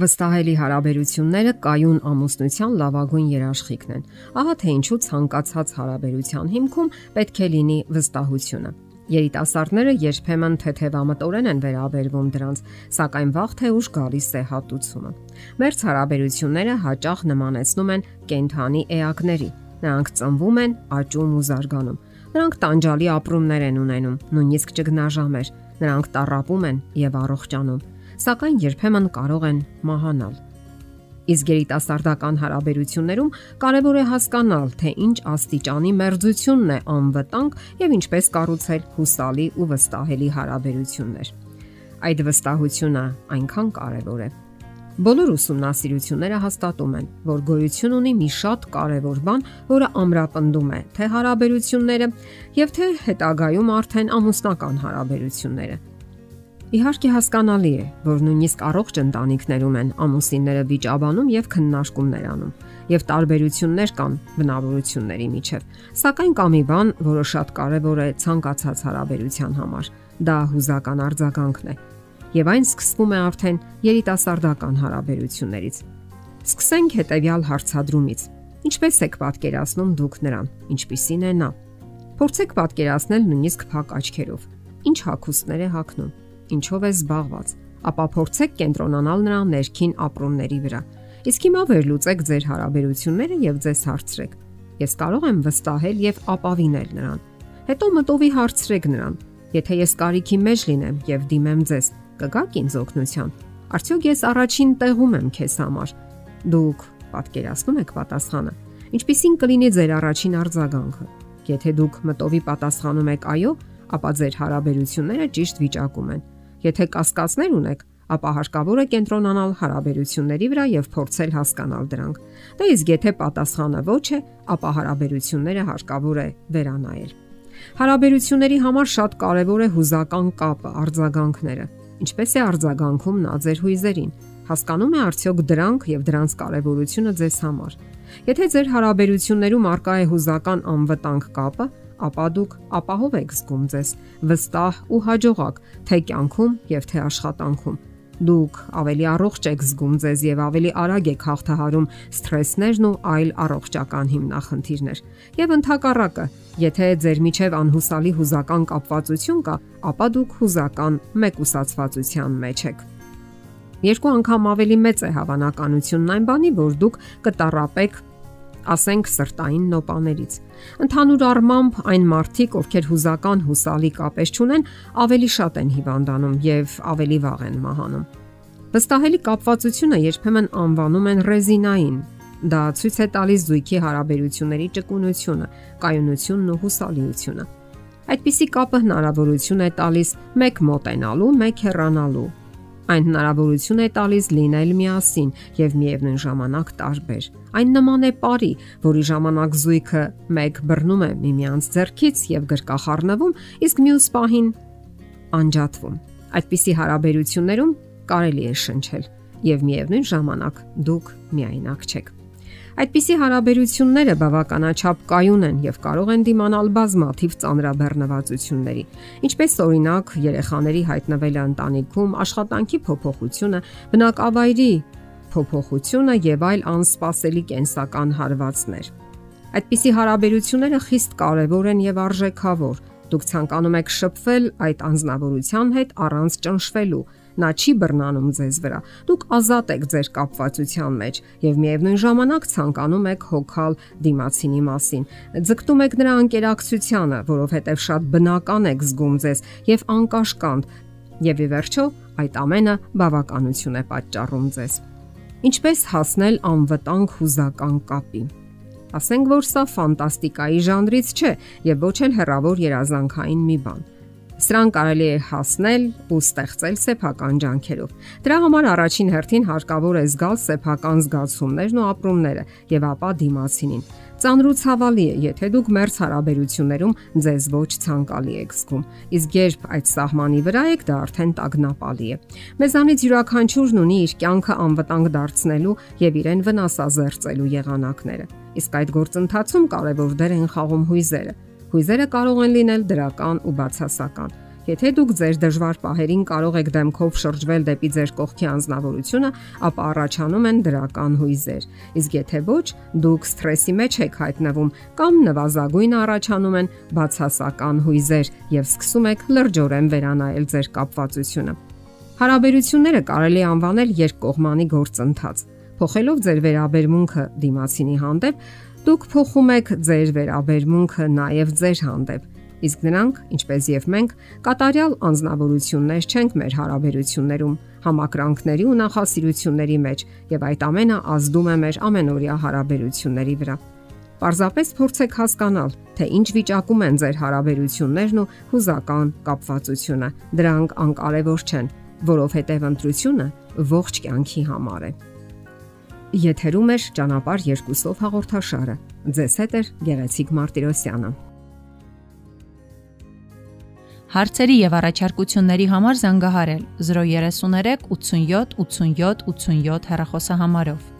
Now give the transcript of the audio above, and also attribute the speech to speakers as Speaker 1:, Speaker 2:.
Speaker 1: Վստահելի հարաբերությունները կայուն ամուսնության լավագույն երաշխիքն են։ Ահա թե ինչու ցանկացած հարաբերության հիմքում պետք է լինի վստահությունը։ Երիտասարդները երբեմն թեթևամտորեն են վերաբերվում դրանց, սակայն վաղ թե ուշ գալիս է հատուցումը։ Մերց հարաբերությունները հաճախ նմանեցնում են կենթանի էակների։ Նրանք ծնվում են, աճում ու զարգանում։ Նրանք տանջալի ապրումներ են ունենում, նույնիսկ ճգնաժամեր։ Նրանք տարապում են եւ առողջանում սակայն երբեմն կարող են մահանալ։ Իսկ երիտասարդական հարաբերություններում կարևոր է հասկանալ, թե ինչ աստիճանի մերձությունն է անվտանգ եւ ինչպես կառուցել հուսալի ու վստահելի հարաբերություններ։ Այդ վստահությունը այնքան կարևոր է, Բոլոր ուսումնասիրությունները հաստատում են, որ գոյություն ունի մի շատ կարևոր բան, որը ամրապնդում է թե հարաբերությունները եւ թե հետագայում արդեն ամուսնական հարաբերությունները։ Իհարկե հասկանալի է, որ նույնիսկ առողջ ընտանիքներում են ամուսինները վիճաբանում եւ քննարկումներ անում, եւ տարբերություններ կան բնավորությունների միջև։ Սակայն կա մի բան, որը շատ կարեւոր է ցանկացած հարաբերության համար՝ դա հուզական արձագանքն է։ Եվ այն սկսվում է արդեն երիտասարդական հարաբերություններից։ Սկսենք հետեւյալ հարցադրումից. Ինչպես եք պատկերացնում դուք նրան, ինչպիսին է նա։ Փորձեք պատկերացնել նույնիսկ փակ աչքերով։ Ինչ հակոստներ է հակնում ինչով է զբաղված, ապա փորձեք կենտրոնանալ նրա ներքին ապրումների վրա։ Իսկ հիմա վերլուծեք ձեր հարաբերությունները եւ ձեզ հարցրեք. Ես կարող եմ վստահել եւ ապավինել նրան։ Հետո մտովի հարցրեք նրան. Եթե ես կարիքի մեջ լինեմ եւ դիմեմ ձեզ, կգաք ինձ օգնության։ Արդյոք ես առաջին տեղում եմ քեզ համար։ Դուք պատկերացնում եք պատասխանը։ Ինչպիսին կլինի ձեր առաջին արձագանքը։ Եթե դուք մտովի պատասխանում եք այո, ապա ձեր հարաբերությունները ճիշտ վիճակում են։ Եթե կասկածներ ունեք, ապա հարկավոր է կենտրոնանալ հարաբերությունների վրա եւ փորձել հասկանալ դրանք։ Դա իսկ եթե պատասխանը ոչ է, ապա հարաբերությունները հարկավոր է վերանայել։ Հարաբերությունների համար շատ կարևոր է հուզական կապը, արձագանքները։ Ինչպես է արձագանքում նա ձեր հույզերին։ Հասկանում է արդյոք դրանք եւ դրանց կարեւորությունը ձեզ համար։ Եթե ձեր հարաբերություններում արկա է հուզական անվտանգ կապը, ապա դուք ապահով եք զգում ձեզ վստահ ու հաջողակ թե կյանքում եւ թե աշխատանքում։ Դուք ավելի առողջ եք զգում ձեզ եւ ավելի արագ եք հաղթահարում սթրեսներն ու այլ առողջական հիմնախնդիրներ։ Եվ ընդհակառակը, եթե ձեր միջև անհուսալի հուզական կապվածություն կա, ապա դուք հուզական մեկուսացվածության մեջ եք։ Երկու անգամ ավելի մեծ է հավանականությունն այն բանի, որ դուք կտարապեք ասենք սրտային նոպաներից։ Ընդհանուր առմամբ այն մարդիկ, ովքեր հուզական հուսալի կապեր չունեն, ավելի շատ են հիվանդանում եւ ավելի վաղ են մահանում։ Վստահելի կապվածությունը երբեմն անվանում են ռեզինային։ Դա ցույց է տալիս զույգի հարաբերությունների ճկունությունը, կայունությունն ու հուսալիությունը։ Այդպիսի կապը հնարավորություն է տալիս մեկ մոտենալու, մեկ հեռանալու, Այն հնարավորություն է տալիս լինել միասին եւ միևնույն ժամանակ տարբեր։ Այն նման է парի, որի ժամանակ զույգը մեկ բռնում է միմյանց ձեռքից եւ գրկախառնվում, իսկ մյուս պահին անջատվում։ Այդպիսի հարաբերություններում կարելի է շնչել եւ միևնույն ժամանակ դուք միայնակ չեք։ Այդպիսի հարաբերությունները բավականաչափ կայուն են եւ կարող են դիմանալ բազմաթիվ ծանրաբեռնվածությունների, ինչպես օրինակ երեխաների հայտնվելը ընտանիքում, աշխատանքի փոփոխությունը, բնակավայրի փոփոխությունը եւ այլ անսպասելի կենսական հարվածներ։ Այդպիսի հարաբերությունները խիստ կարևոր են եւ արժեքավոր։ Դուք ցանկանում եք շփվել այդ անznավորության հետ առանց ճնշվելու, Նա չի բռնանում ձեզ վրա։ Դուք ազատ եք ձեր կապվածության մեջ եւ միևնույն ժամանակ ցանկանում եք հոգալ դիմացինի մասին։ Ձգտում եք նրա անկերակցությանը, որովհետեւ շատ բնական եք զգում ձեզ եւ անկաշկանդ։ Եվ ի վերջո այդ ամենը բավականություն է պատճառում ձեզ։ Ինչպես հասնել անվտանգ հուզական կապի։ Ասենք որ սա ֆանտաստիկայի ժանրից չէ եւ ոչ էլ հերավոր երազանքային մի բան։ Սրան կարելի է հասնել ու ստեղծել սեփական ջանքերով։ Դրա համար առաջին հերթին հարկավոր է զգալ սեփական զգացումներն ու ապրումները եւ ապա դիմացինին։ Ծանր ու ցավալի է, եթե դուք մերց հարաբերություններում ձեզ ոչ ցանկալի եք զգում։ Իսկ երբ այդ սահմանի վրա եք, դա արդեն տագնապալի է։ Մեզանից յուրաքանչյուրն ունի իր կյանքը անվտանգ դարձնելու եւ իրեն վնասազերծելու եղանակները։ Իսկ այդ գործընթացում կարևոր դեր են խաղում հույզերը Հույզերը կարող են լինել դրական ու բացասական։ Եթե դուք ձեր դժվար պահերին կարող եք դեմքով շրջվել դեպի ձեր կողքի անznավորությունը, ապա առաջանում են դրական հույզեր։ Իսկ եթե ոչ, դուք սթրեսի մեջ եք հայտնվում կամ նվազագույն առաջանում են բացասական հույզեր եւ սկսում եք լրջորեն վերանայել ձեր կապվածությունը։ Հարաբերությունները կարելի անվանել երկկողմանի գործընթաց։ Փոխելով ձեր վերաբերմունքը դիմացինի հանդեպ, դուք փոխում եք ձեր վերաբերմունքը նաև ձեր հանդեպ իսկ նրանք, ինչպես եւ մենք, կատարյալ անznավորություններ չենք մեր հարաբերություններում, համակրանքների ու նախասիրությունների մեջ, եւ այդ ամենը ազդում է մեր ամենօրյա հարաբերությունների վրա։ Պարզապես փորձեք հասկանալ, թե ինչ վիճակում են ձեր հարաբերություններն ու հուզական կապվածությունը։ Դրանք անկարևոր չեն, որովհետև ընտրությունը ողջ կյանքի համար է։ Եթերում է ճանապարհ երկուսով հաղորդաշարը։ Ձեզ հետ է Գեղեցիկ Մարտիրոսյանը։
Speaker 2: Հարցերի եւ առաջարկությունների համար զանգահարել 033 87 87 87 հեռախոսահամարով։